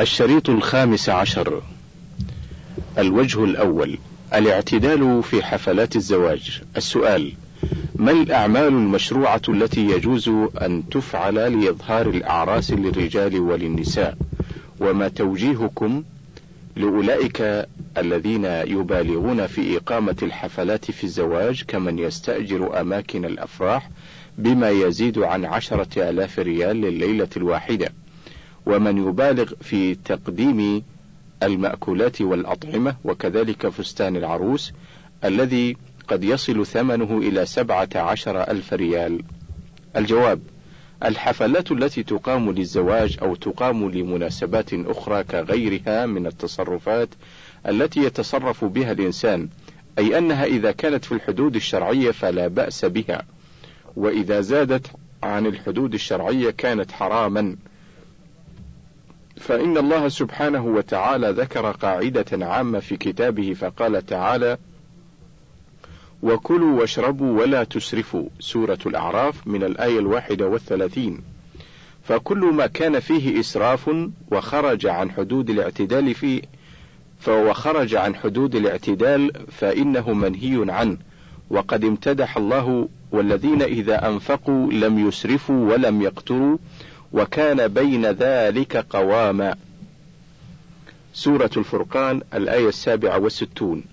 الشريط الخامس عشر. الوجه الأول. الاعتدال في حفلات الزواج. السؤال ما الأعمال المشروعة التي يجوز أن تفعل لإظهار الأعراس للرجال وللنساء؟ وما توجيهكم لأولئك الذين يبالغون في إقامة الحفلات في الزواج كمن يستأجر أماكن الأفراح بما يزيد عن عشرة آلاف ريال لليلة الواحدة؟ ومن يبالغ في تقديم المأكولات والأطعمة وكذلك فستان العروس الذي قد يصل ثمنه إلى سبعة عشر ألف ريال. الجواب الحفلات التي تقام للزواج أو تقام لمناسبات أخرى كغيرها من التصرفات التي يتصرف بها الإنسان أي أنها إذا كانت في الحدود الشرعية فلا بأس بها وإذا زادت عن الحدود الشرعية كانت حراما. فإن الله سبحانه وتعالى ذكر قاعدة عامة في كتابه فقال تعالى: وكلوا واشربوا ولا تسرفوا سورة الأعراف من الآية الواحدة والثلاثين. فكل ما كان فيه إسراف وخرج عن حدود الاعتدال فيه فهو خرج عن حدود الاعتدال فإنه منهي عنه. وقد امتدح الله والذين إذا أنفقوا لم يسرفوا ولم يقتروا وكان بين ذلك قواما. سورة الفرقان الآية السابعة والستون.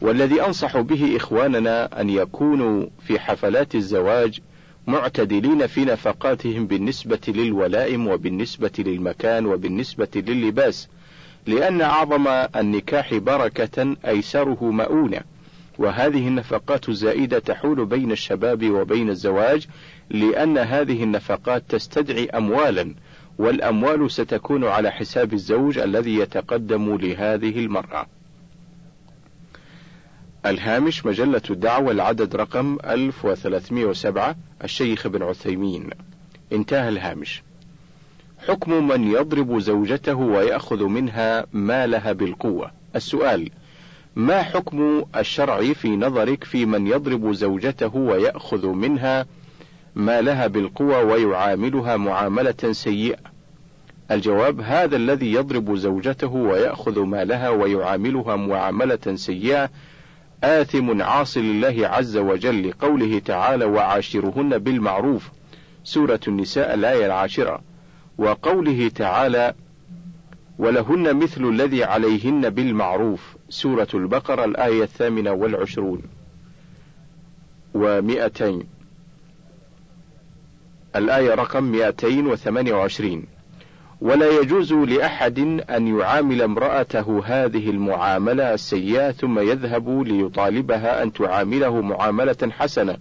والذي أنصح به إخواننا أن يكونوا في حفلات الزواج معتدلين في نفقاتهم بالنسبة للولائم وبالنسبة للمكان وبالنسبة لللباس لأن أعظم النكاح بركة أيسره مؤونة. وهذه النفقات الزائدة تحول بين الشباب وبين الزواج لأن هذه النفقات تستدعي أموالا والأموال ستكون على حساب الزوج الذي يتقدم لهذه المرأة. الهامش مجلة الدعوة العدد رقم 1307 الشيخ ابن عثيمين. انتهى الهامش. حكم من يضرب زوجته ويأخذ منها مالها بالقوة. السؤال ما حكم الشرع في نظرك في من يضرب زوجته ويأخذ منها مالها بالقوة ويعاملها معاملة سيئة. الجواب هذا الذي يضرب زوجته ويأخذ مالها ويعاملها معاملة سيئة آثم عاص لله عز وجل لقوله تعالى وعاشرهن بالمعروف سورة النساء الآية العاشرة. وقوله تعالى ولهن مثل الذي عليهن بالمعروف سورة البقرة الآية الثامنة والعشرون. ومئتين. الآية رقم 228 ولا يجوز لأحد أن يعامل امرأته هذه المعاملة السيئة ثم يذهب ليطالبها أن تعامله معاملة حسنة.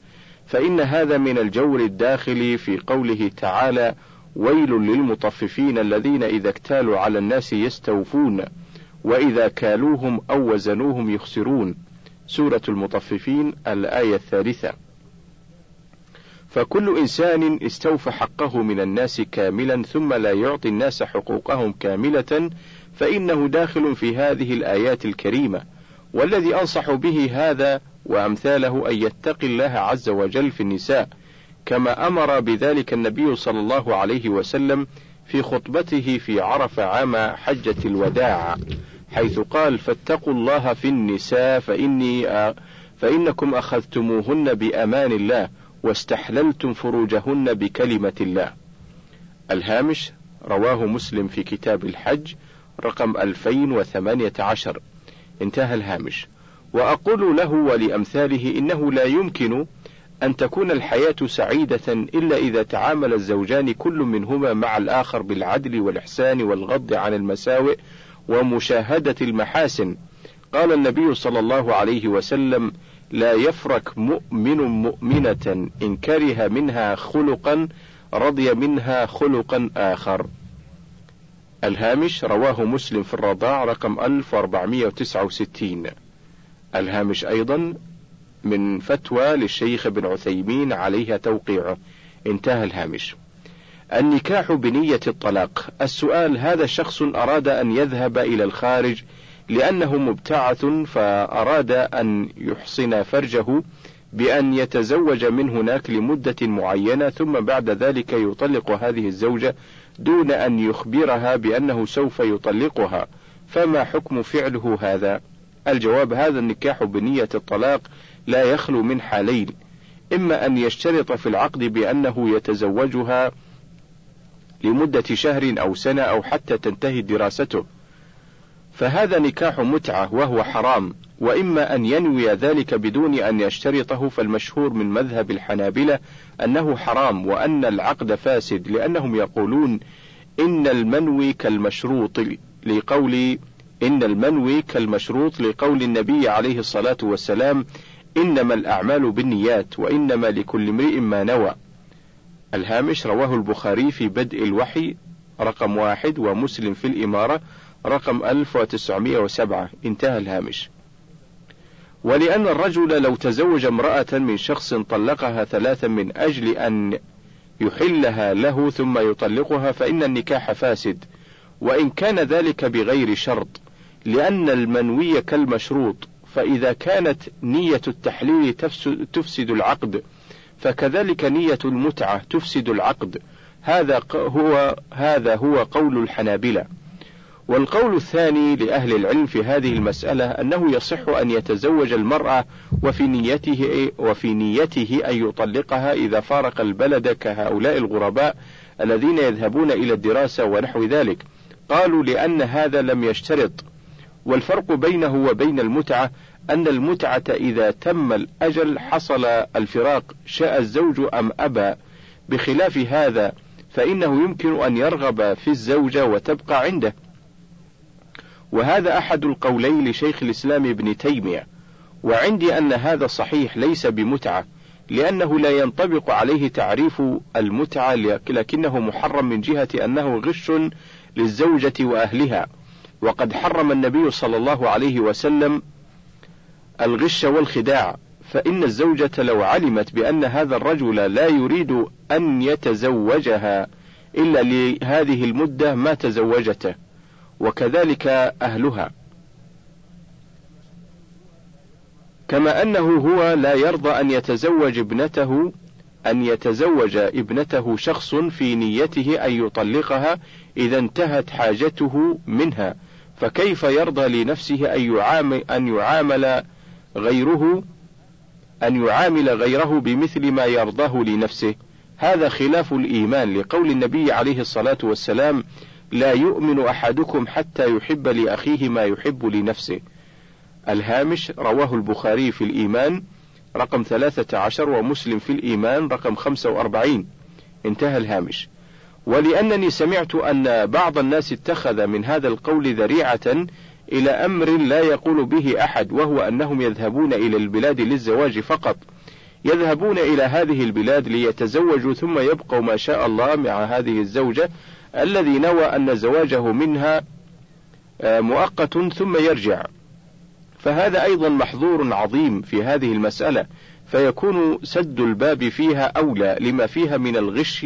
فإن هذا من الجور الداخلي في قوله تعالى ويل للمطففين الذين إذا اكتالوا على الناس يستوفون وإذا كالوهم أو وزنوهم يخسرون. سورة المطففين الآية الثالثة. فكل إنسان استوفى حقه من الناس كاملا ثم لا يعطي الناس حقوقهم كاملة فإنه داخل في هذه الآيات الكريمة. والذي أنصح به هذا وأمثاله أن يتقي الله عز وجل في النساء كما أمر بذلك النبي صلى الله عليه وسلم في خطبته في عرف عام حجة الوداع حيث قال فاتقوا الله في النساء فإني فإنكم أخذتموهن بأمان الله واستحللتم فروجهن بكلمة الله. الهامش رواه مسلم في كتاب الحج رقم 2018 انتهى الهامش وأقول له ولأمثاله إنه لا يمكن أن تكون الحياة سعيدة إلا إذا تعامل الزوجان كل منهما مع الآخر بالعدل والإحسان والغض عن المساوئ ومشاهدة المحاسن. قال النبي صلى الله عليه وسلم: لا يفرك مؤمن مؤمنة إن كره منها خلقا رضي منها خلقا آخر. الهامش رواه مسلم في الرضاع رقم 1469. الهامش أيضا من فتوى للشيخ ابن عثيمين عليها توقيعه. انتهى الهامش. النكاح بنية الطلاق. السؤال هذا شخص أراد أن يذهب إلى الخارج لأنه مبتعث فأراد أن يحصن فرجه بأن يتزوج من هناك لمدة معينة ثم بعد ذلك يطلق هذه الزوجة دون أن يخبرها بأنه سوف يطلقها. فما حكم فعله هذا؟ الجواب هذا النكاح بنية الطلاق لا يخلو من حالين. إما أن يشترط في العقد بأنه يتزوجها لمدة شهر أو سنة أو حتى تنتهي دراسته. فهذا نكاح متعة وهو حرام وإما أن ينوي ذلك بدون أن يشترطه فالمشهور من مذهب الحنابلة أنه حرام وأن العقد فاسد لأنهم يقولون إن المنوي كالمشروط لقول إن المنوي كالمشروط لقول النبي عليه الصلاة والسلام إنما الأعمال بالنيات وإنما لكل امرئ ما نوى. الهامش رواه البخاري في بدء الوحي رقم واحد ومسلم في الإمارة رقم 1907 انتهى الهامش. ولأن الرجل لو تزوج امرأة من شخص طلقها ثلاثا من أجل أن يحلها له ثم يطلقها فإن النكاح فاسد. وإن كان ذلك بغير شرط لأن المنوي كالمشروط. فإذا كانت نية التحليل تفسد العقد فكذلك نية المتعة تفسد العقد. هذا هو هذا هو قول الحنابلة. والقول الثاني لأهل العلم في هذه المسألة أنه يصح أن يتزوج المرأة وفي نيته وفي نيته أن يطلقها إذا فارق البلد كهؤلاء الغرباء الذين يذهبون إلى الدراسة ونحو ذلك. قالوا لأن هذا لم يشترط. والفرق بينه وبين المتعة أن المتعة إذا تم الأجل حصل الفراق شاء الزوج أم أبى. بخلاف هذا فإنه يمكن أن يرغب في الزوجة وتبقى عنده. وهذا أحد القولين لشيخ الإسلام ابن تيمية وعندي أن هذا صحيح ليس بمتعة لأنه لا ينطبق عليه تعريف المتعة لكنه محرم من جهة أنه غش للزوجة وأهلها. وقد حرم النبي صلى الله عليه وسلم الغش والخداع فإن الزوجة لو علمت بأن هذا الرجل لا يريد أن يتزوجها إلا لهذه المدة ما تزوجته. وكذلك أهلها. كما أنه هو لا يرضى أن يتزوج ابنته أن يتزوج ابنته شخص في نيته أن يطلقها إذا انتهت حاجته منها. فكيف يرضى لنفسه أن يعامل, أن يعامل غيره أن يعامل غيره بمثل ما يرضاه لنفسه؟ هذا خلاف الإيمان لقول النبي عليه الصلاة والسلام لا يؤمن أحدكم حتى يحب لأخيه ما يحب لنفسه. الهامش رواه البخاري في الإيمان رقم ثلاثة عشر ومسلم في الإيمان رقم خمسة وأربعين. انتهى الهامش. ولأنني سمعت أن بعض الناس اتخذ من هذا القول ذريعة إلى أمر لا يقول به أحد وهو أنهم يذهبون إلى البلاد للزواج فقط. يذهبون إلى هذه البلاد ليتزوجوا ثم يبقوا ما شاء الله مع هذه الزوجة الذي نوى أن زواجه منها آه، مؤقت ثم يرجع. فهذا أيضا محظور عظيم في هذه المسألة فيكون سد الباب فيها أولى لما فيها من الغش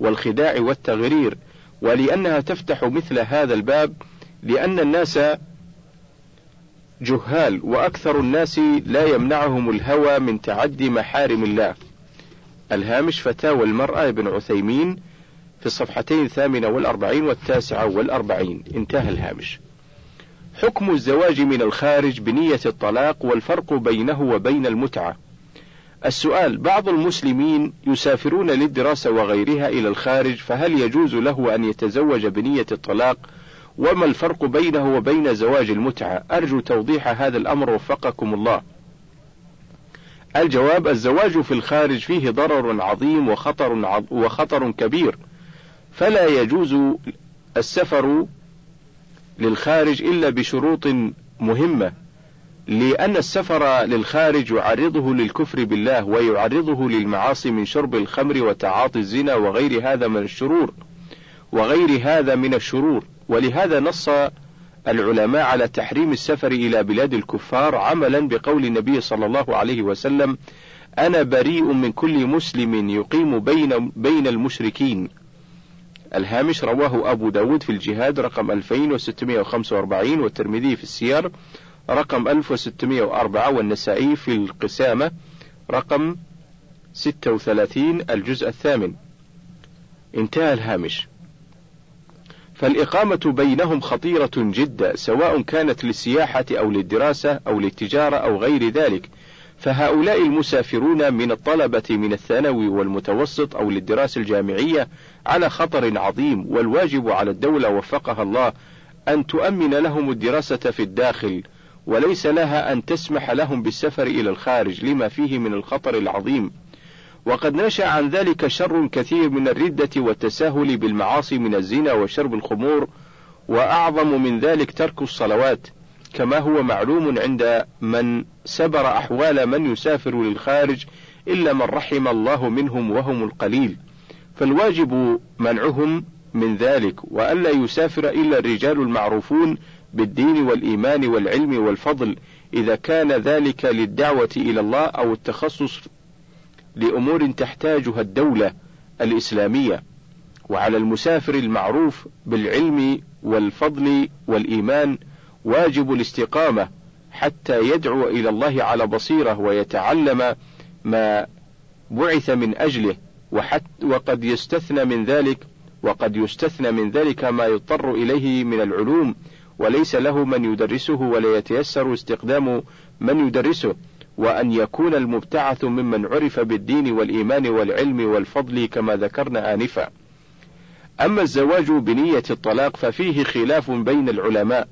والخداع والتغرير ولأنها تفتح مثل هذا الباب لأن الناس جهال وأكثر الناس لا يمنعهم الهوى من تعدي محارم الله. الهامش فتاوى المرأة ابن عثيمين في الصفحتين الثامنة والأربعين والتاسعة والأربعين. انتهى الهامش. حكم الزواج من الخارج بنية الطلاق والفرق بينه وبين المتعة. السؤال بعض المسلمين يسافرون للدراسة وغيرها إلى الخارج فهل يجوز له أن يتزوج بنية الطلاق؟ وما الفرق بينه وبين زواج المتعة؟ أرجو توضيح هذا الأمر وفقكم الله. الجواب الزواج في الخارج فيه ضرر عظيم وخطر, وخطر كبير. فلا يجوز السفر للخارج إلا بشروط مهمة. لأن السفر للخارج يعرضه للكفر بالله ويعرضه للمعاصي من شرب الخمر وتعاطي الزنا وغير هذا من الشرور وغير هذا من الشرور. ولهذا نص العلماء على تحريم السفر إلى بلاد الكفار عملا بقول النبي صلى الله عليه وسلم أنا بريء من كل مسلم يقيم بين بين المشركين. الهامش رواه أبو داود في الجهاد رقم 2645 والترمذي في السير رقم 1604 والنسائي في القسامة رقم 36 الجزء الثامن. انتهى الهامش. فالإقامة بينهم خطيرة جدا سواء كانت للسياحة أو للدراسة أو للتجارة أو غير ذلك. فهؤلاء المسافرون من الطلبة من الثانوي والمتوسط أو للدراسة الجامعية على خطر عظيم والواجب على الدولة وفقها الله أن تؤمن لهم الدراسة في الداخل وليس لها أن تسمح لهم بالسفر إلى الخارج لما فيه من الخطر العظيم. وقد نشأ عن ذلك شر كثير من الردة والتساهل بالمعاصي من الزنا وشرب الخمور وأعظم من ذلك ترك الصلوات. كما هو معلوم عند من سبر أحوال من يسافر للخارج إلا من رحم الله منهم وهم القليل. فالواجب منعهم من ذلك وألا يسافر إلا الرجال المعروفون بالدين والإيمان والعلم والفضل إذا كان ذلك للدعوة إلى الله أو التخصص لأمور تحتاجها الدولة الإسلامية. وعلى المسافر المعروف بالعلم والفضل والإيمان واجب الاستقامة حتى يدعو إلى الله على بصيرة ويتعلم ما بعث من أجله. وحتى وقد يستثنى من ذلك وقد يستثنى من ذلك ما يضطر إليه من العلوم وليس له من يدرسه ولا يتيسر استخدام من يدرسه وأن يكون المبتعث ممن عرف بالدين والإيمان والعلم والفضل كما ذكرنا آنفا. أما الزواج بنية الطلاق ففيه خلاف بين العلماء،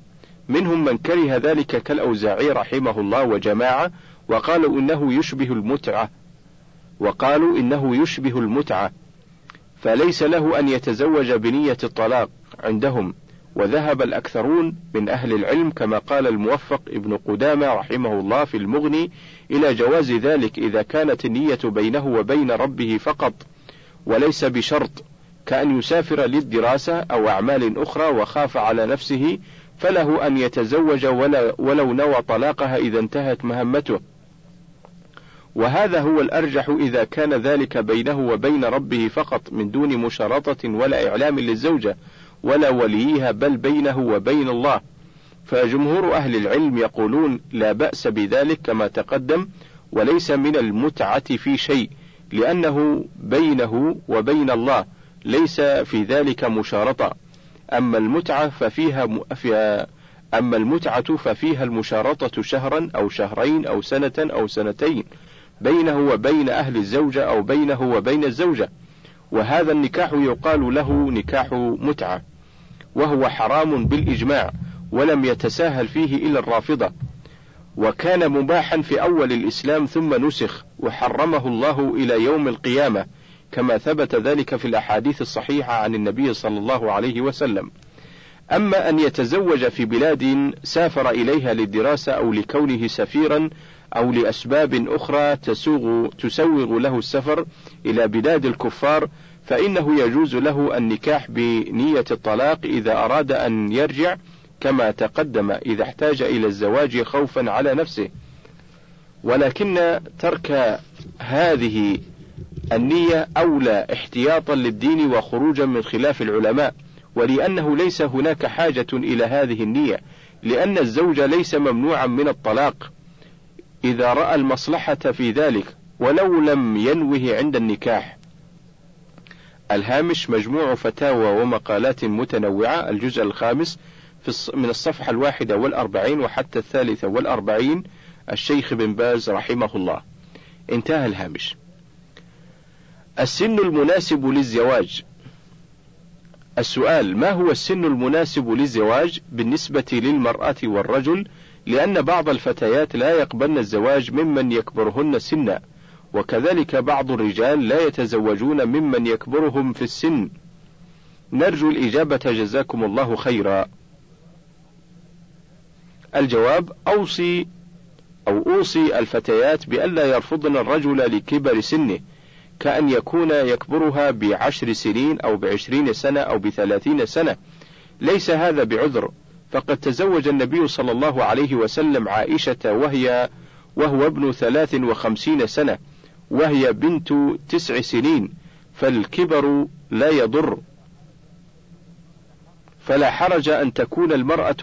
منهم من كره ذلك كالأوزاعي رحمه الله وجماعة، وقالوا إنه يشبه المتعة، وقالوا إنه يشبه المتعة، فليس له أن يتزوج بنية الطلاق عندهم، وذهب الأكثرون من أهل العلم كما قال الموفق ابن قدامة رحمه الله في المغني إلى جواز ذلك إذا كانت النية بينه وبين ربه فقط وليس بشرط كأن يسافر للدراسة أو أعمال أخرى وخاف على نفسه فله أن يتزوج ولو نوى طلاقها إذا انتهت مهمته. وهذا هو الأرجح إذا كان ذلك بينه وبين ربه فقط من دون مشارطة ولا إعلام للزوجة ولا وليها بل بينه وبين الله. فجمهور أهل العلم يقولون لا بأس بذلك كما تقدم وليس من المتعة في شيء لأنه بينه وبين الله ليس في ذلك مشارطة. أما المتعة ففيها فيها أما المتعة ففيها المشارطة شهرا أو شهرين أو سنة أو سنتين. بينه وبين أهل الزوجة أو بينه وبين الزوجة. وهذا النكاح يقال له نكاح متعة. وهو حرام بالإجماع ولم يتساهل فيه إلا الرافضة. وكان مباحا في أول الإسلام ثم نسخ وحرمه الله إلى يوم القيامة كما ثبت ذلك في الأحاديث الصحيحة عن النبي صلى الله عليه وسلم. أما أن يتزوج في بلاد سافر إليها للدراسة أو لكونه سفيرا أو لأسباب أخرى تسوغ تسوغ له السفر إلى بلاد الكفار فإنه يجوز له النكاح بنية الطلاق إذا أراد أن يرجع كما تقدم إذا احتاج إلى الزواج خوفا على نفسه. ولكن ترك هذه النية أولى احتياطا للدين وخروجا من خلاف العلماء ولأنه ليس هناك حاجة إلى هذه النية لأن الزوج ليس ممنوعا من الطلاق. إذا رأى المصلحة في ذلك ولو لم ينوه عند النكاح. الهامش مجموع فتاوى ومقالات متنوعة الجزء الخامس في من الصفحة الواحدة والأربعين وحتى الثالثة والأربعين الشيخ بن باز رحمه الله. انتهى الهامش. السن المناسب للزواج. السؤال ما هو السن المناسب للزواج بالنسبة للمرأة والرجل لأن بعض الفتيات لا يقبلن الزواج ممن يكبرهن سنا وكذلك بعض الرجال لا يتزوجون ممن يكبرهم في السن. نرجو الإجابة جزاكم الله خيرا. الجواب أوصي أو أوصي الفتيات بألا يرفضن الرجل لكبر سنه كأن يكون يكبرها بعشر سنين أو بعشرين سنة أو بثلاثين سنة. ليس هذا بعذر. فقد تزوج النبي صلى الله عليه وسلم عائشة وهي وهو ابن ثلاث وخمسين سنة وهي بنت تسع سنين فالكبر لا يضر. فلا حرج أن تكون المرأة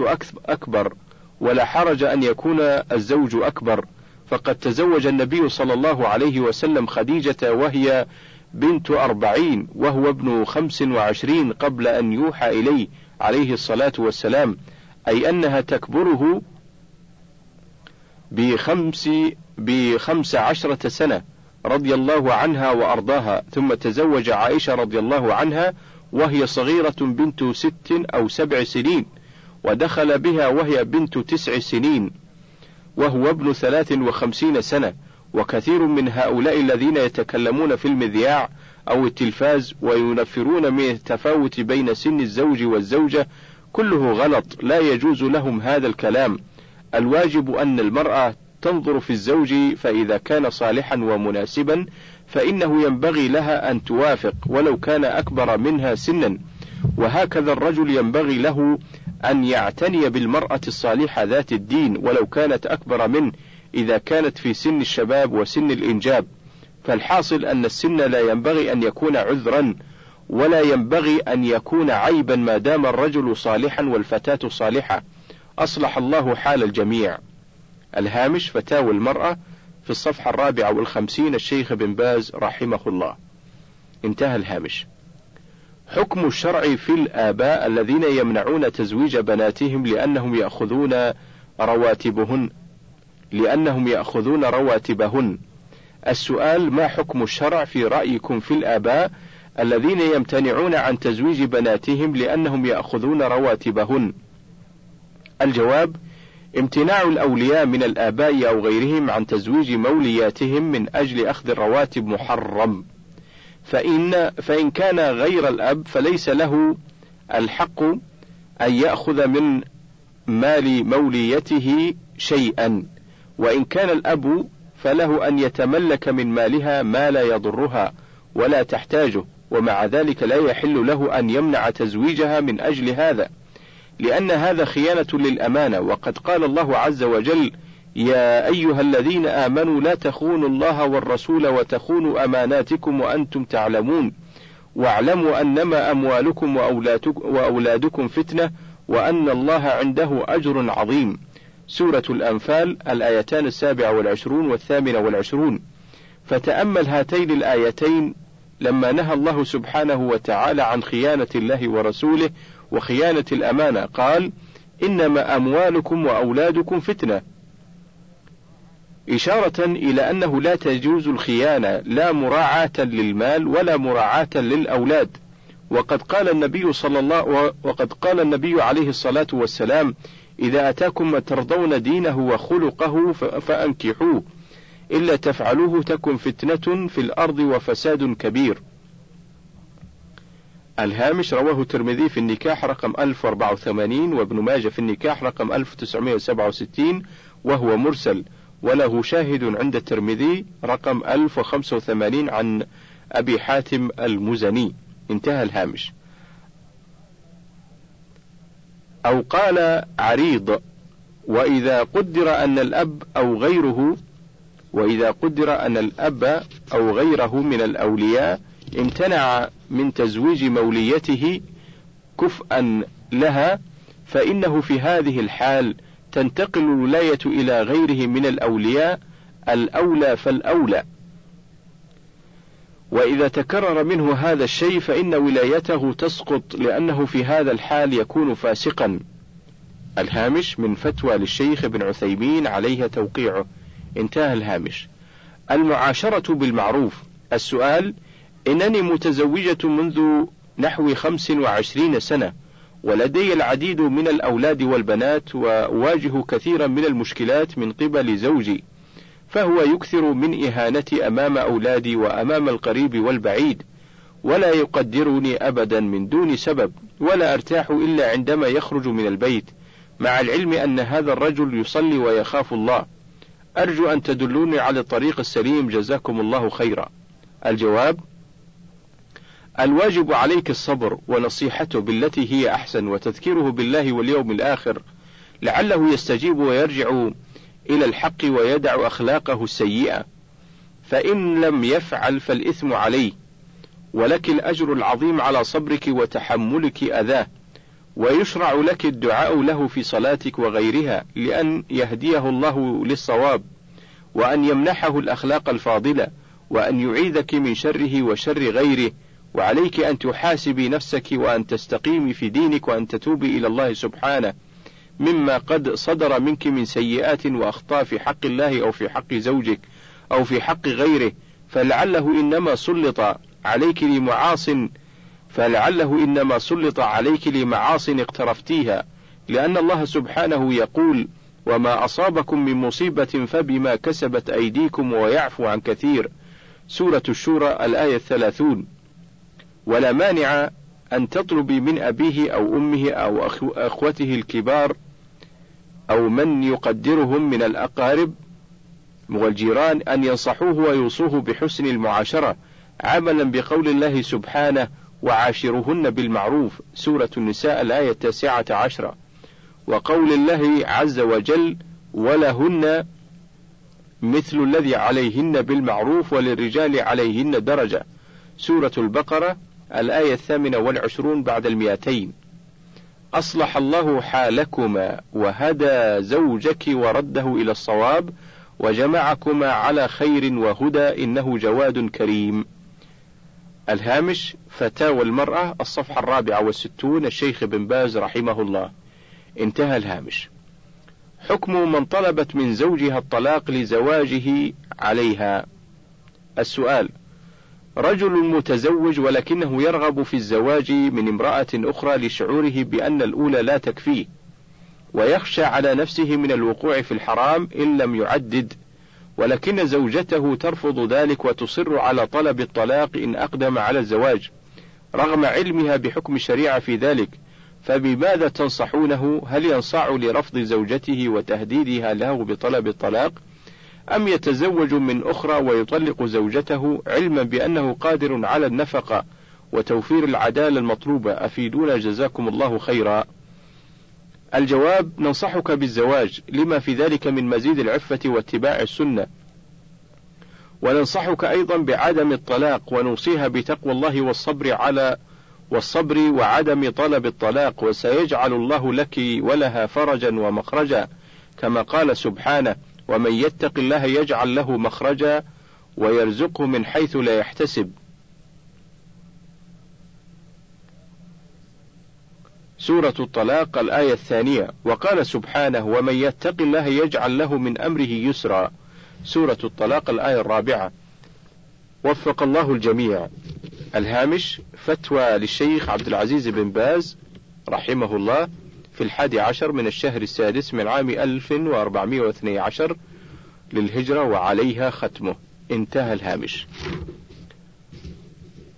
أكبر ولا حرج أن يكون الزوج أكبر. فقد تزوج النبي صلى الله عليه وسلم خديجة وهي بنت أربعين وهو ابن خمس وعشرين قبل أن يوحى إليه عليه الصلاة والسلام. أي أنها تكبره بخمس بخمس عشرة سنة رضي الله عنها وأرضاها ثم تزوج عائشة رضي الله عنها وهي صغيرة بنت ست أو سبع سنين ودخل بها وهي بنت تسع سنين وهو ابن ثلاث وخمسين سنة وكثير من هؤلاء الذين يتكلمون في المذياع أو التلفاز وينفرون من التفاوت بين سن الزوج والزوجة كله غلط لا يجوز لهم هذا الكلام. الواجب أن المرأة تنظر في الزوج فإذا كان صالحا ومناسبا فإنه ينبغي لها أن توافق ولو كان أكبر منها سنا. وهكذا الرجل ينبغي له أن يعتني بالمرأة الصالحة ذات الدين ولو كانت أكبر منه إذا كانت في سن الشباب وسن الإنجاب. فالحاصل أن السن لا ينبغي أن يكون عذرا. ولا ينبغي أن يكون عيبا ما دام الرجل صالحا والفتاة صالحة. أصلح الله حال الجميع. الهامش فتاوى المرأة في الصفحة الرابعة والخمسين الشيخ بن باز رحمه الله. انتهى الهامش. حكم الشرع في الآباء الذين يمنعون تزويج بناتهم لأنهم يأخذون رواتبهن. لأنهم يأخذون رواتبهن. السؤال ما حكم الشرع في رأيكم في الآباء الذين يمتنعون عن تزويج بناتهم لأنهم يأخذون رواتبهن. الجواب امتناع الأولياء من الآباء أو غيرهم عن تزويج مولياتهم من أجل أخذ الرواتب محرم. فإن, فإن كان غير الأب فليس له الحق أن يأخذ من مال موليته شيئا. وإن كان الأب فله أن يتملك من مالها ما لا يضرها ولا تحتاجه. ومع ذلك لا يحل له أن يمنع تزويجها من أجل هذا لأن هذا خيانة للأمانة. وقد قال الله عز وجل يا أيها الذين آمنوا لا تخونوا الله والرسول وتخونوا أماناتكم وأنتم تعلمون واعلموا أنما أموالكم وأولادكم فتنة وأن الله عنده أجر عظيم. سورة الأنفال الآيتان السابعة والعشرون والثامنة والعشرون. فتأمل هاتين الآيتين لما نهى الله سبحانه وتعالى عن خيانة الله ورسوله وخيانة الأمانة قال إنما أموالكم وأولادكم فتنة. إشارة إلى أنه لا تجوز الخيانة لا مراعاة للمال ولا مراعاة للأولاد. وقد قال النبي صلى الله وقد قال النبي عليه الصلاة والسلام إذا أتاكم ما ترضون دينه وخلقه فأنكحوه. إلا تفعلوه تكن فتنة في الأرض وفساد كبير. الهامش رواه الترمذي في النكاح رقم 1084 وابن ماجه في النكاح رقم 1967 وهو مرسل وله شاهد عند الترمذي رقم 1085 عن أبي حاتم المزني. انتهى الهامش. أو قال عريض وإذا قدر أن الأب أو غيره وإذا قدر أن الأب أو غيره من الأولياء امتنع من تزويج موليته كفءا لها فإنه في هذه الحال تنتقل الولاية إلى غيره من الأولياء الأولى فالأولى. وإذا تكرر منه هذا الشيء فإن ولايته تسقط لأنه في هذا الحال يكون فاسقا. الهامش من فتوى للشيخ ابن عثيمين عليها توقيعه. انتهى الهامش. المعاشرة بالمعروف. السؤال إنني متزوجة منذ نحو خمس وعشرين سنة ولدي العديد من الأولاد والبنات وأواجه كثيرا من المشكلات من قبل زوجي فهو يكثر من إهانتي أمام أولادي وأمام القريب والبعيد ولا يقدرني أبدا من دون سبب ولا أرتاح إلا عندما يخرج من البيت مع العلم أن هذا الرجل يصلي ويخاف الله. أرجو أن تدلوني على الطريق السليم جزاكم الله خيرا. الجواب الواجب عليك الصبر ونصيحته بالتي هي أحسن وتذكيره بالله واليوم الآخر لعله يستجيب ويرجع إلى الحق ويدع أخلاقه السيئة. فإن لم يفعل فالإثم عليه ولك الأجر العظيم على صبرك وتحملك أذاه. ويشرع لك الدعاء له في صلاتك وغيرها لأن يهديه الله للصواب وأن يمنحه الأخلاق الفاضلة وأن يعيذك من شره وشر غيره وعليك أن تحاسبي نفسك وأن تستقيمي في دينك وأن تتوبي إلى الله سبحانه مما قد صدر منك من سيئات وأخطاء في حق الله أو في حق زوجك أو في حق غيره فلعله إنما سلط عليك لمعاص فلعله إنما سلط عليك لمعاص اقترفتيها لأن الله سبحانه يقول وما أصابكم من مصيبة فبما كسبت أيديكم ويعفو عن كثير. سورة الشورى الآية الثلاثون. ولا مانع أن تطلبي من أبيه أو أمه أو أخوته الكبار أو من يقدرهم من الأقارب والجيران أن ينصحوه ويوصوه بحسن المعاشرة عملا بقول الله سبحانه وعاشرهن بالمعروف. سورة النساء الآية التاسعة عشرة. وقول الله عز وجل ولهن مثل الذي عليهن بالمعروف وللرجال عليهن درجة سورة البقرة الآية الثامنة والعشرون بعد المئتين. أصلح الله حالكما وهدى زوجك ورده إلى الصواب وجمعكما على خير وهدى إنه جواد كريم. الهامش فتاوى المرأة الصفحة الرابعة والستون الشيخ بن باز رحمه الله. انتهى الهامش. حكم من طلبت من زوجها الطلاق لزواجه عليها. السؤال رجل متزوج ولكنه يرغب في الزواج من امرأة أخرى لشعوره بأن الأولى لا تكفيه ويخشى على نفسه من الوقوع في الحرام إن لم يعدد ولكن زوجته ترفض ذلك وتصر على طلب الطلاق إن أقدم على الزواج رغم علمها بحكم الشريعة في ذلك. فبماذا تنصحونه؟ هل ينصاع لرفض زوجته وتهديدها له بطلب الطلاق؟ أم يتزوج من أخرى ويطلق زوجته علما بأنه قادر على النفقة وتوفير العدالة المطلوبة؟ أفيدونا جزاكم الله خيرا. الجواب ننصحك بالزواج. لما في ذلك من مزيد العفة واتباع السنة. وننصحك أيضا بعدم الطلاق ونوصيها بتقوى الله والصبر على والصبر وعدم طلب الطلاق. وسيجعل الله لك ولها فرجا ومخرجا كما قال سبحانه ومن يتق الله يجعل له مخرجا ويرزقه من حيث لا يحتسب سورة الطلاق الآية الثانية. وقال سبحانه ومن يتق الله يجعل له من أمره يسرا. سورة الطلاق الآية الرابعة. وفق الله الجميع. الهامش فتوى للشيخ عبد العزيز بن باز رحمه الله في الحادي عشر من الشهر السادس من عام 1412 للهجرة وعليها ختمه. انتهى الهامش.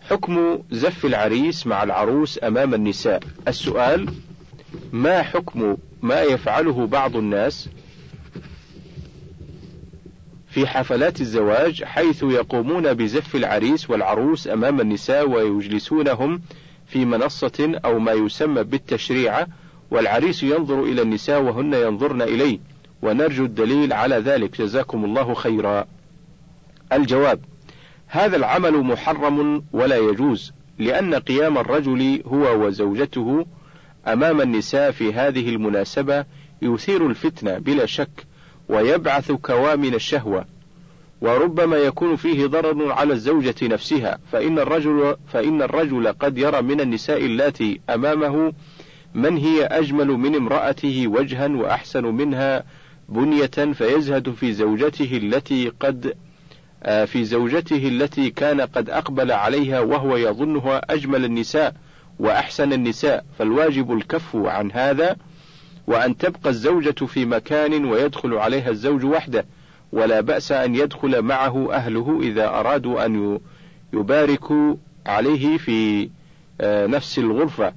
حكم زف العريس مع العروس أمام النساء. السؤال ما حكم ما يفعله بعض الناس في حفلات الزواج حيث يقومون بزف العريس والعروس أمام النساء ويجلسونهم في منصة أو ما يسمى بالتشريعة والعريس ينظر إلى النساء وهن ينظرن إليه. ونرجو الدليل على ذلك. جزاكم الله خيرا. الجواب هذا العمل محرم ولا يجوز لأن قيام الرجل هو وزوجته أمام النساء في هذه المناسبة يثير الفتنة بلا شك ويبعث كوامن الشهوة وربما يكون فيه ضرر على الزوجة نفسها. فإن الرجل فإن الرجل قد يرى من النساء اللاتي أمامه من هي أجمل من امرأته وجها وأحسن منها بنية فيزهد في زوجته التي قد في زوجته التي كان قد أقبل عليها وهو يظنها أجمل النساء وأحسن النساء فالواجب الكف عن هذا وأن تبقى الزوجة في مكان ويدخل عليها الزوج وحده ولا بأس أن يدخل معه أهله إذا أرادوا أن يباركوا عليه في آه، نفس الغرفة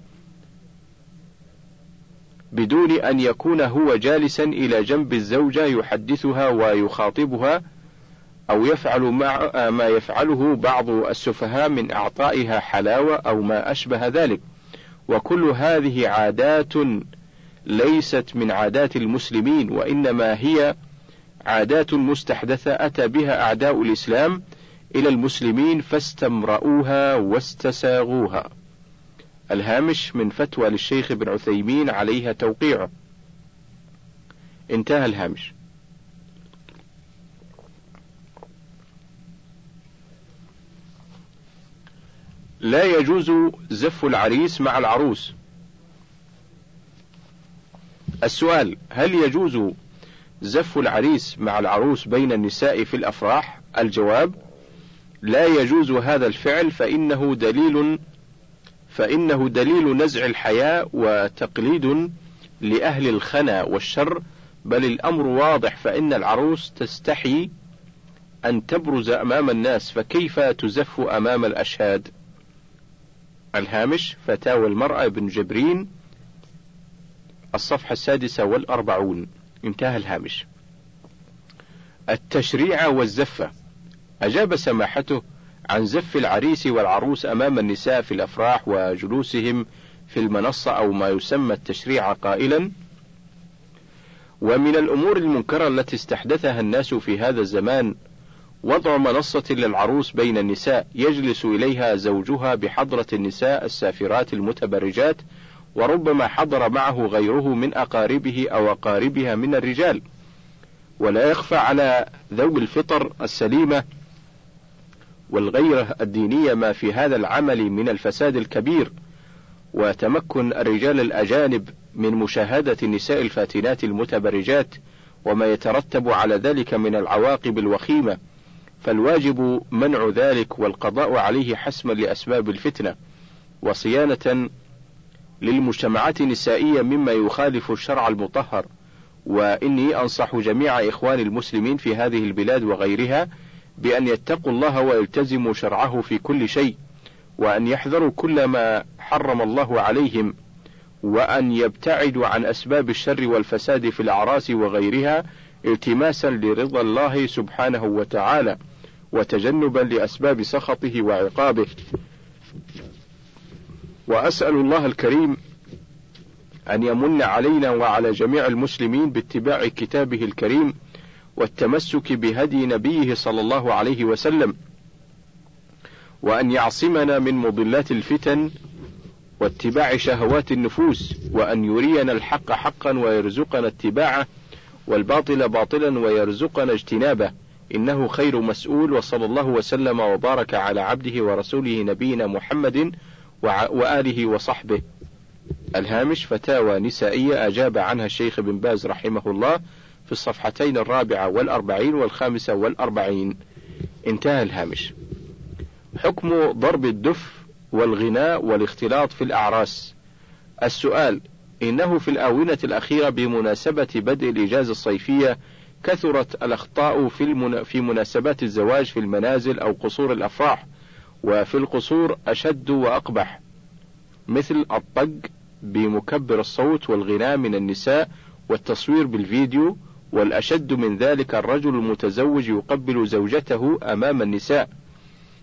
بدون أن يكون هو جالسا إلى جنب الزوجة يحدثها ويخاطبها أو يفعل مع ما يفعله بعض السفهاء من إعطائها حلاوة أو ما أشبه ذلك. وكل هذه عادات ليست من عادات المسلمين وإنما هي عادات مستحدثة أتى بها أعداء الإسلام إلى المسلمين فاستمرؤوها واستساغوها. الهامش من فتوى للشيخ ابن عثيمين عليها توقيعه انتهى الهامش. لا يجوز زف العريس مع العروس. السؤال هل يجوز زف العريس مع العروس بين النساء في الأفراح؟ الجواب لا يجوز هذا الفعل فإنه دليل فإنه دليل نزع الحياء وتقليد لأهل الخنا والشر بل الأمر واضح فإن العروس تستحي أن تبرز أمام الناس فكيف تزف أمام الأشهاد؟ الهامش فتاوى المرأة بن جبرين الصفحة السادسة والأربعون. انتهى الهامش. التشريع والزفة. أجاب سماحته عن زف العريس والعروس أمام النساء في الأفراح وجلوسهم في المنصة أو ما يسمى التشريع قائلا: ومن الأمور المنكرة التي استحدثها الناس في هذا الزمان وضع منصة للعروس بين النساء يجلس إليها زوجها بحضرة النساء السافرات المتبرجات وربما حضر معه غيره من أقاربه أو أقاربها من الرجال. ولا يخفى على ذوي الفطر السليمة والغيرة الدينية ما في هذا العمل من الفساد الكبير وتمكن الرجال الأجانب من مشاهدة النساء الفاتنات المتبرجات وما يترتب على ذلك من العواقب الوخيمة. فالواجب منع ذلك والقضاء عليه حسما لأسباب الفتنة وصيانة للمجتمعات النسائية مما يخالف الشرع المطهر. وإني أنصح جميع إخواني المسلمين في هذه البلاد وغيرها بأن يتقوا الله ويلتزموا شرعه في كل شيء وأن يحذروا كل ما حرم الله عليهم وأن يبتعدوا عن أسباب الشر والفساد في الأعراس وغيرها التماسا لرضا الله سبحانه وتعالى. وتجنبا لأسباب سخطه وعقابه. وأسأل الله الكريم أن يمن علينا وعلى جميع المسلمين باتباع كتابه الكريم والتمسك بهدي نبيه صلى الله عليه وسلم وأن يعصمنا من مضلات الفتن واتباع شهوات النفوس وأن يرينا الحق حقا ويرزقنا اتباعه والباطل باطلا ويرزقنا اجتنابه. إنه خير مسؤول وصلى الله وسلم وبارك على عبده ورسوله نبينا محمد وآله وصحبه. الهامش فتاوى نسائية أجاب عنها الشيخ بن باز رحمه الله في الصفحتين الرابعة والأربعين والخامسة والأربعين. انتهى الهامش. حكم ضرب الدف والغناء والاختلاط في الأعراس. السؤال إنه في الآونة الأخيرة بمناسبة بدء الإجازة الصيفية كثرت الأخطاء في, المنا... في مناسبات الزواج في المنازل أو قصور الأفراح وفي القصور أشد وأقبح مثل الطق بمكبر الصوت والغناء من النساء والتصوير بالفيديو والأشد من ذلك الرجل المتزوج يقبل زوجته أمام النساء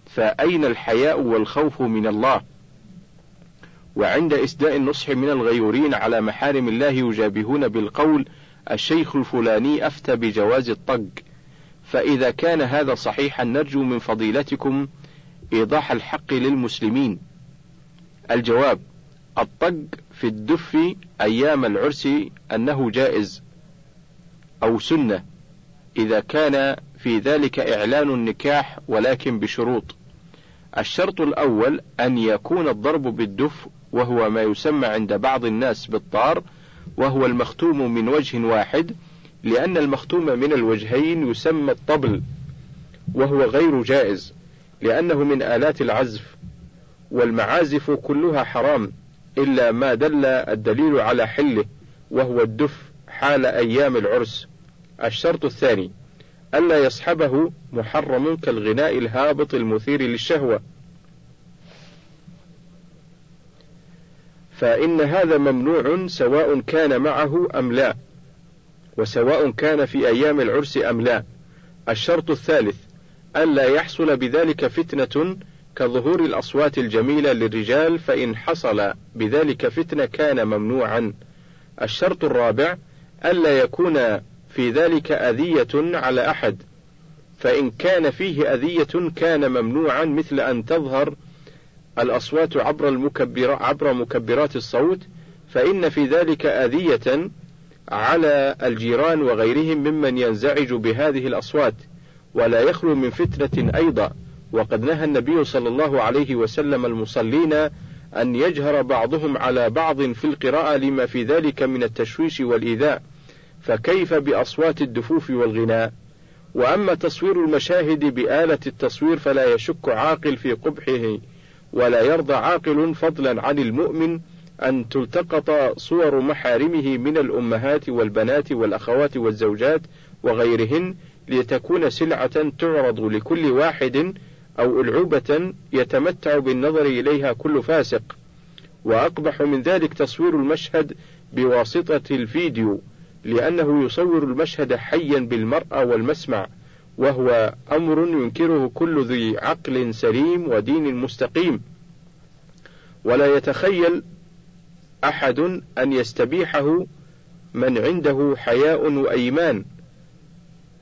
فأين الحياء والخوف من الله؟ وعند إسداء النصح من الغيورين على محارم الله يجابهون بالقول الشيخ الفلاني أفتى بجواز الطق فإذا كان هذا صحيحا نرجو من فضيلتكم إيضاح الحق للمسلمين. الجواب الطق في الدف أيام العرس أنه جائز أو سنة إذا كان في ذلك إعلان النكاح ولكن بشروط. الشرط الأول أن يكون الضرب بالدف وهو ما يسمى عند بعض الناس بالطار وهو المختوم من وجه واحد لأن المختوم من الوجهين يسمى الطبل وهو غير جائز لأنه من آلات العزف والمعازف كلها حرام إلا ما دل الدليل على حله وهو الدف حال أيام العرس. الشرط الثاني ألا يصحبه محرم كالغناء الهابط المثير للشهوة. فإن هذا ممنوع سواء كان معه أم لا وسواء كان في أيام العرس أم لا. الشرط الثالث ألا يحصل بذلك فتنة كظهور الأصوات الجميلة للرجال فإن حصل بذلك فتنة كان ممنوعا. الشرط الرابع ألا يكون في ذلك أذية على أحد فإن كان فيه أذية كان ممنوعا مثل أن تظهر الأصوات عبر المكبر عبر مكبرات الصوت فإن في ذلك أذية على الجيران وغيرهم ممن ينزعج بهذه الأصوات ولا يخلو من فتنة أيضا. وقد نهى النبي صلى الله عليه وسلم المصلين أن يجهر بعضهم على بعض في القراءة لما في ذلك من التشويش والإيذاء فكيف بأصوات الدفوف والغناء؟ وأما تصوير المشاهد بآلة التصوير فلا يشك عاقل في قبحه ولا يرضى عاقل فضلا عن المؤمن أن تلتقط صور محارمه من الأمهات والبنات والأخوات والزوجات وغيرهن لتكون سلعة تعرض لكل واحد أو ألعوبة يتمتع بالنظر إليها كل فاسق. وأقبح من ذلك تصوير المشهد بواسطة الفيديو لأنه يصور المشهد حيا بالمرأة والمسمع. وهو أمر ينكره كل ذي عقل سليم ودين مستقيم. ولا يتخيل أحد أن يستبيحه من عنده حياء وأيمان.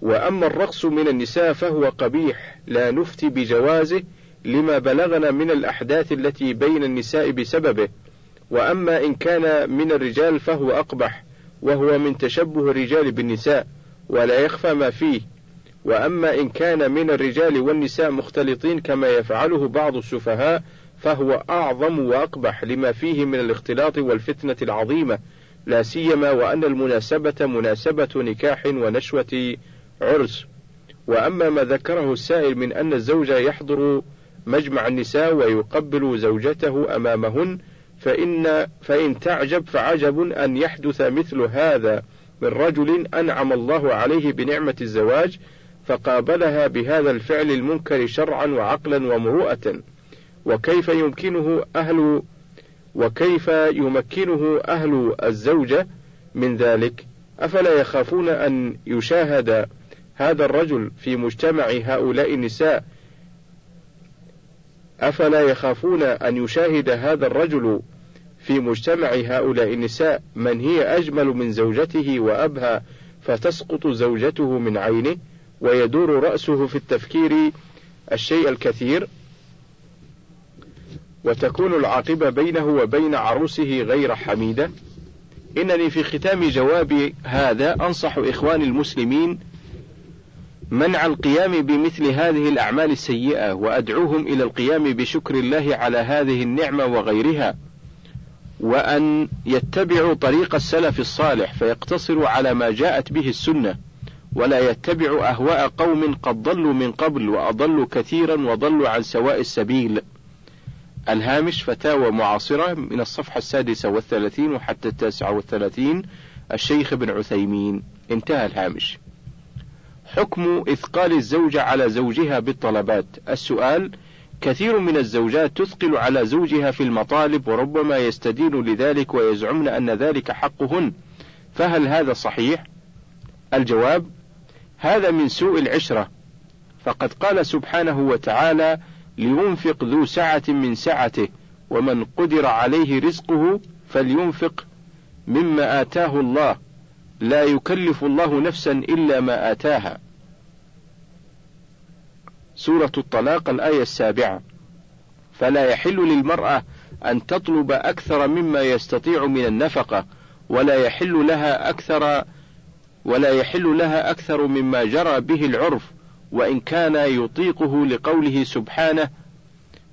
وأما الرقص من النساء فهو قبيح لا نفتي بجوازه لما بلغنا من الأحداث التي بين النساء بسببه. وأما إن كان من الرجال فهو أقبح وهو من تشبه الرجال بالنساء ولا يخفى ما فيه. وأما إن كان من الرجال والنساء مختلطين كما يفعله بعض السفهاء فهو أعظم وأقبح لما فيه من الاختلاط والفتنة العظيمة لا سيما وأن المناسبة مناسبة نكاح ونشوة عرس. وأما ما ذكره السائل من أن الزوج يحضر مجمع النساء ويقبل زوجته أمامهن فإن فإن تعجب فعجب أن يحدث مثل هذا من رجل أنعم الله عليه بنعمة الزواج فقابلها بهذا الفعل المنكر شرعا وعقلا ومروءة. وكيف يمكنه أهل وكيف يمكنه أهل الزوجة من ذلك؟ أفلا يخافون أن يشاهد هذا الرجل في مجتمع هؤلاء النساء؟ أفلا يخافون أن يشاهد هذا الرجل في مجتمع هؤلاء النساء من هي أجمل من زوجته وأبهى فتسقط زوجته من عينه؟ ويدور رأسه في التفكير الشيء الكثير وتكون العاقبة بينه وبين عروسه غير حميدة. إنني في ختام جوابي هذا أنصح إخواني المسلمين منع القيام بمثل هذه الأعمال السيئة وأدعوهم إلى القيام بشكر الله على هذه النعمة وغيرها وأن يتبعوا طريق السلف الصالح فيقتصروا على ما جاءت به السنة. ولا يتبعوا أهواء قوم قد ضلوا من قبل وأضلوا كثيرا وضلوا عن سواء السبيل. الهامش فتاوى معاصرة من الصفحة السادسة والثلاثين وحتى التاسعة والثلاثين. الشيخ ابن عثيمين. انتهى الهامش. حكم إثقال الزوجة على زوجها بالطلبات. السؤال كثير من الزوجات تثقل على زوجها في المطالب وربما يستدين لذلك ويزعمن أن ذلك حقهن. فهل هذا صحيح؟ الجواب هذا من سوء العشرة. فقد قال سبحانه وتعالى لينفق ذو سعة من سعته ومن قدر عليه رزقه فلينفق مما آتاه الله. لا يكلف الله نفسا إلا ما آتاها. سورة الطلاق الآية السابعة. فلا يحل للمرأة أن تطلب أكثر مما يستطيع من النفقة ولا يحل لها أكثر ولا يحل لها أكثر مما جرى به العرف وإن كان يطيقه لقوله سبحانه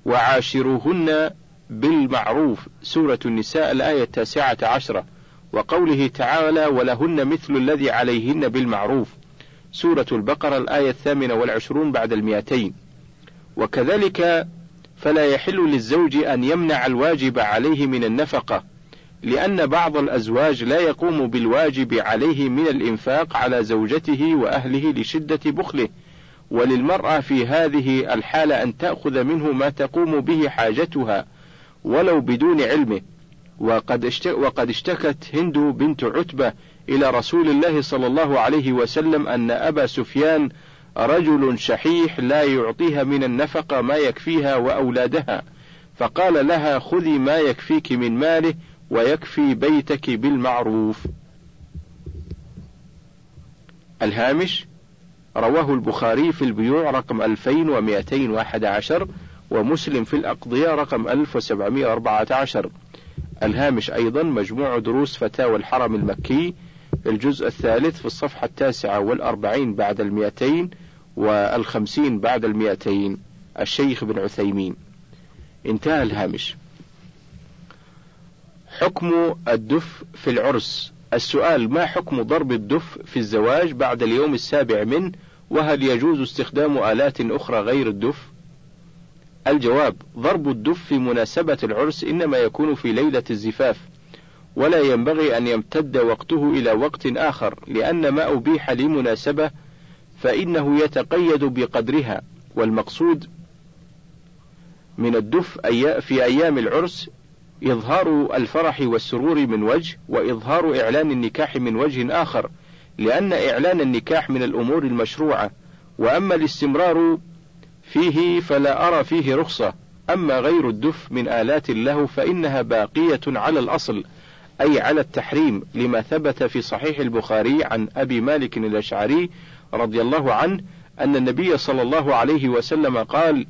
وعاشروهن بالمعروف سورة النساء الآية التاسعة عشرة وقوله تعالى ولهن مثل الذي عليهن بالمعروف سورة البقرة الآية الثامنة والعشرون بعد المئتين. وكذلك فلا يحل للزوج أن يمنع الواجب عليه من النفقة لأن بعض الأزواج لا يقوم بالواجب عليه من الإنفاق على زوجته وأهله لشدة بخله وللمرأة في هذه الحالة أن تأخذ منه ما تقوم به حاجتها ولو بدون علمه. وقد وقد اشتكت هند بنت عتبة إلى رسول الله صلى الله عليه وسلم أن أبا سفيان رجل شحيح لا يعطيها من النفقة ما يكفيها وأولادها فقال لها خذي ما يكفيك من ماله ويكفي بيتك بالمعروف. الهامش رواه البخاري في البيوع رقم 2211 ومسلم في الأقضية رقم 1714 الهامش أيضا مجموع دروس فتاوى الحرم المكي الجزء الثالث في الصفحة التاسعة والأربعين بعد المئتين والخمسين بعد المئتين. الشيخ بن عثيمين. انتهى الهامش. حكم الدف في العرس. السؤال ما حكم ضرب الدف في الزواج بعد اليوم السابع منه وهل يجوز استخدام آلات أخرى غير الدف؟ الجواب ضرب الدف في مناسبة العرس إنما يكون في ليلة الزفاف ولا ينبغي أن يمتد وقته إلى وقت آخر لأن ما أبيح لمناسبة فإنه يتقيد بقدرها والمقصود من الدف في أيام العرس إظهار الفرح والسرور من وجه وإظهار إعلان النكاح من وجه آخر لأن إعلان النكاح من الأمور المشروعة. وأما الاستمرار فيه فلا أرى فيه رخصة. أما غير الدف من آلات له فإنها باقية على الأصل أي على التحريم لما ثبت في صحيح البخاري عن أبي مالك الأشعري رضي الله عنه أن النبي صلى الله عليه وسلم قال: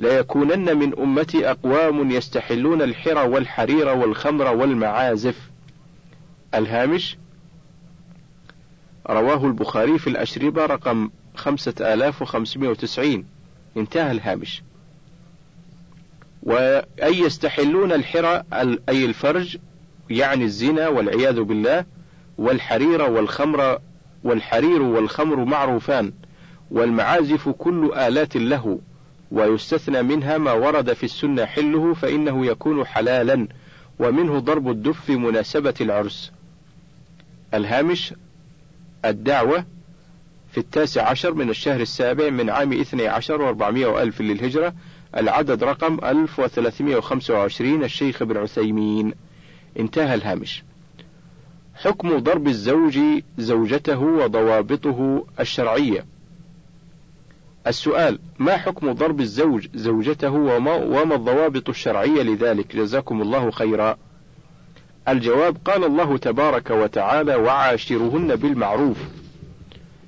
ليكونن من أمتي أقوام يستحلون الحر والحرير والخمر والمعازف. الهامش رواه البخاري في الأشربة رقم خمسة آلاف وخمسمائة وتسعين. انتهى الهامش. وأي يستحلون الحر أي الفرج يعني الزنا والعياذ بالله والحرير والخمر والحرير والخمر معروفان والمعازف كل آلات له. ويستثنى منها ما ورد في السنة حله فإنه يكون حلالا ومنه ضرب الدف في مناسبة العرس. الهامش الدعوة في التاسع عشر من الشهر السابع من عام اثني عشر وأربعمائة وألف للهجرة العدد رقم ألف وثلاثمائة وخمسة وعشرين الشيخ ابن عثيمين. انتهى الهامش. حكم ضرب الزوج زوجته وضوابطه الشرعية. السؤال ما حكم ضرب الزوج زوجته وما, وما الضوابط الشرعية لذلك؟ جزاكم الله خيرا. الجواب قال الله تبارك وتعالى وعاشرهن بالمعروف.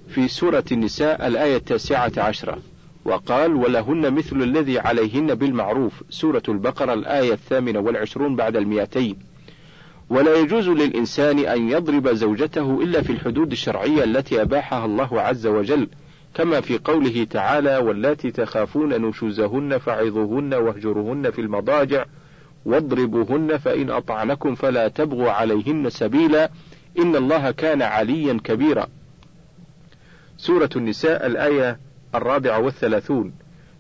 في سورة النساء الآية التاسعة عشرة. وقال ولهن مثل الذي عليهن بالمعروف. سورة البقرة الآية الثامنة والعشرون بعد المئتين. ولا يجوز للإنسان أن يضرب زوجته إلا في الحدود الشرعية التي أباحها الله عز وجل. كما في قوله تعالى واللاتي تخافون نشوزهن فعظوهن واهجرهن في المضاجع واضربوهن فإن أطعنكم فلا تبغوا عليهن سبيلا إن الله كان عليا كبيرا. سورة النساء الآية الرابعة والثلاثون.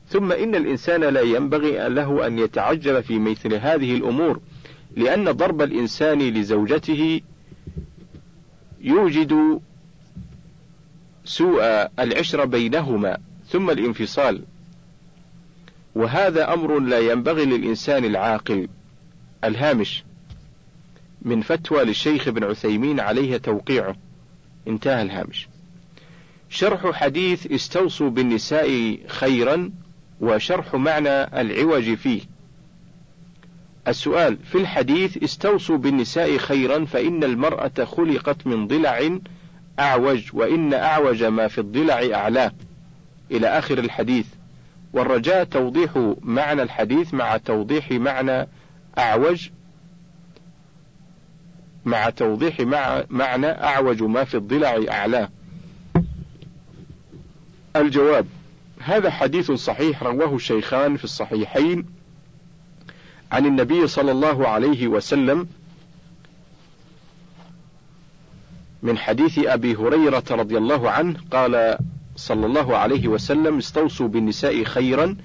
ثم إن الإنسان لا ينبغي له أن يتعجب في مثل هذه الأمور لأن ضرب الإنسان لزوجته يوجد سوء العشرة بينهما ثم الانفصال. وهذا أمر لا ينبغي للإنسان العاقل. الهامش من فتوى للشيخ ابن عثيمين عليه توقيعه. انتهى الهامش. شرح حديث استوصوا بالنساء خيرا وشرح معنى العوج فيه. السؤال في الحديث استوصوا بالنساء خيرا فإن المرأة خلقت من ضلع أعوج وإن أعوج ما في الضلع أعلاه. إلى آخر الحديث. والرجاء توضيح معنى الحديث مع توضيح معنى أعوج. مع توضيح مع معنى أعوج ما في الضلع أعلاه. الجواب. هذا حديث صحيح رواه الشيخان في الصحيحين عن النبي صلى الله عليه وسلم من حديث أبي هريرة رضي الله عنه قال صلى الله عليه وسلم استوصوا بالنساء خيرا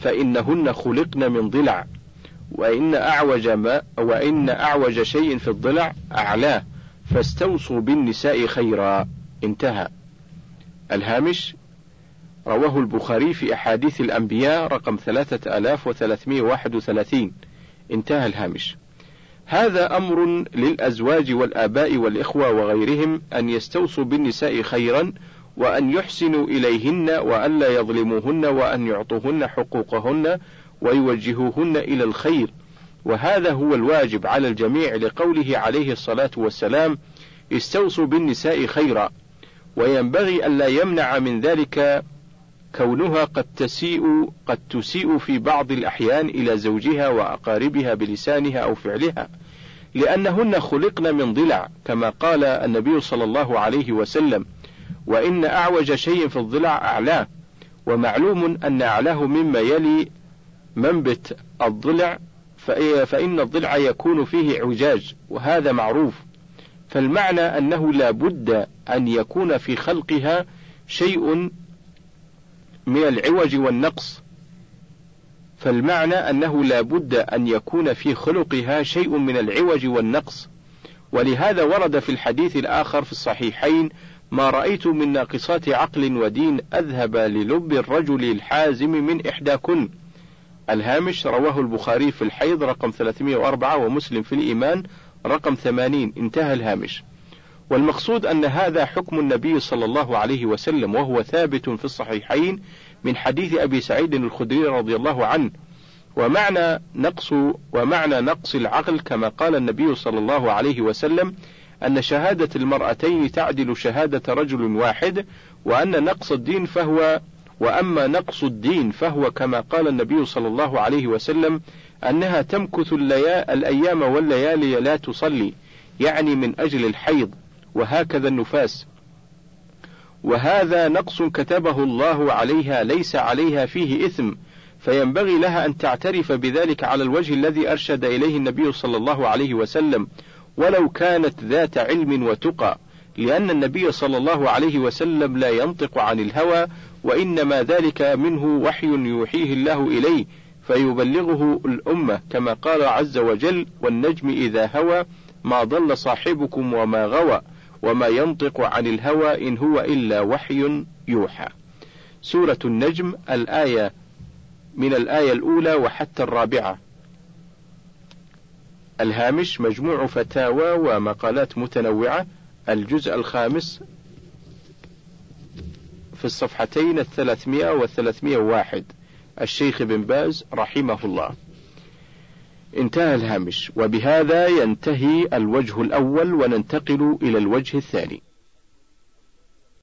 فإنهن خلقن من ضلع وإن أعوج ما وإن أعوج شيء في الضلع أعلاه فاستوصوا بالنساء خيرا. انتهى. الهامش رواه البخاري في أحاديث الأنبياء رقم ثلاثة آلاف وثلاثمائة واحد وثلاثين. انتهى الهامش. هذا أمر للأزواج والآباء والإخوة وغيرهم أن يستوصوا بالنساء خيرا وأن يحسنوا إليهن وأن لا يظلموهن وأن يعطوهن حقوقهن ويوجهوهن إلى الخير. وهذا هو الواجب على الجميع لقوله عليه الصلاة والسلام استوصوا بالنساء خيرا. وينبغي ألا يمنع من ذلك كونها قد تسيء قد تسيء في بعض الأحيان إلى زوجها وأقاربها بلسانها أو فعلها لأنهن خلقن من ضلع كما قال النبي صلى الله عليه وسلم وإن أعوج شيء في الضلع أعلاه ومعلوم أن أعلاه مما يلي منبت الضلع فإن الضلع يكون فيه عجاج وهذا معروف فالمعنى أنه لا بد أن يكون في خلقها شيء من العوج والنقص. فالمعنى أنه لا بد أن يكون في خلقها شيء من العوج والنقص. ولهذا ورد في الحديث الآخر في الصحيحين ما رأيت من ناقصات عقل ودين أذهب للب الرجل الحازم من إحداكن. الهامش رواه البخاري في الحيض رقم 304 ومسلم في الإيمان رقم 80 انتهى الهامش. والمقصود أن هذا حكم النبي صلى الله عليه وسلم وهو ثابت في الصحيحين من حديث أبي سعيد الخدري رضي الله عنه. ومعنى نقص ومعنى نقص العقل كما قال النبي صلى الله عليه وسلم أن شهادة المرأتين تعدل شهادة رجل واحد وأن نقص الدين فهو وأما نقص الدين فهو كما قال النبي صلى الله عليه وسلم أنها تمكث الأيام والليالي لا تصلي يعني من أجل الحيض. وهكذا النفاس. وهذا نقص كتبه الله عليها ليس عليها فيه إثم فينبغي لها أن تعترف بذلك على الوجه الذي أرشد إليه النبي صلى الله عليه وسلم ولو كانت ذات علم وتقى لأن النبي صلى الله عليه وسلم لا ينطق عن الهوى وإنما ذلك منه وحي يوحيه الله إليه فيبلغه الأمة كما قال عز وجل والنجم إذا هوى ما ضل صاحبكم وما غوى وما ينطق عن الهوى إن هو إلا وحي يوحى. سورة النجم الآية من الآية الأولى وحتى الرابعة. الهامش مجموع فتاوى ومقالات متنوعة. الجزء الخامس في الصفحتين الثلاثمائة والثلاثمائة واحد الشيخ بن باز رحمه الله. انتهى الهامش. وبهذا ينتهي الوجه الأول وننتقل إلى الوجه الثاني.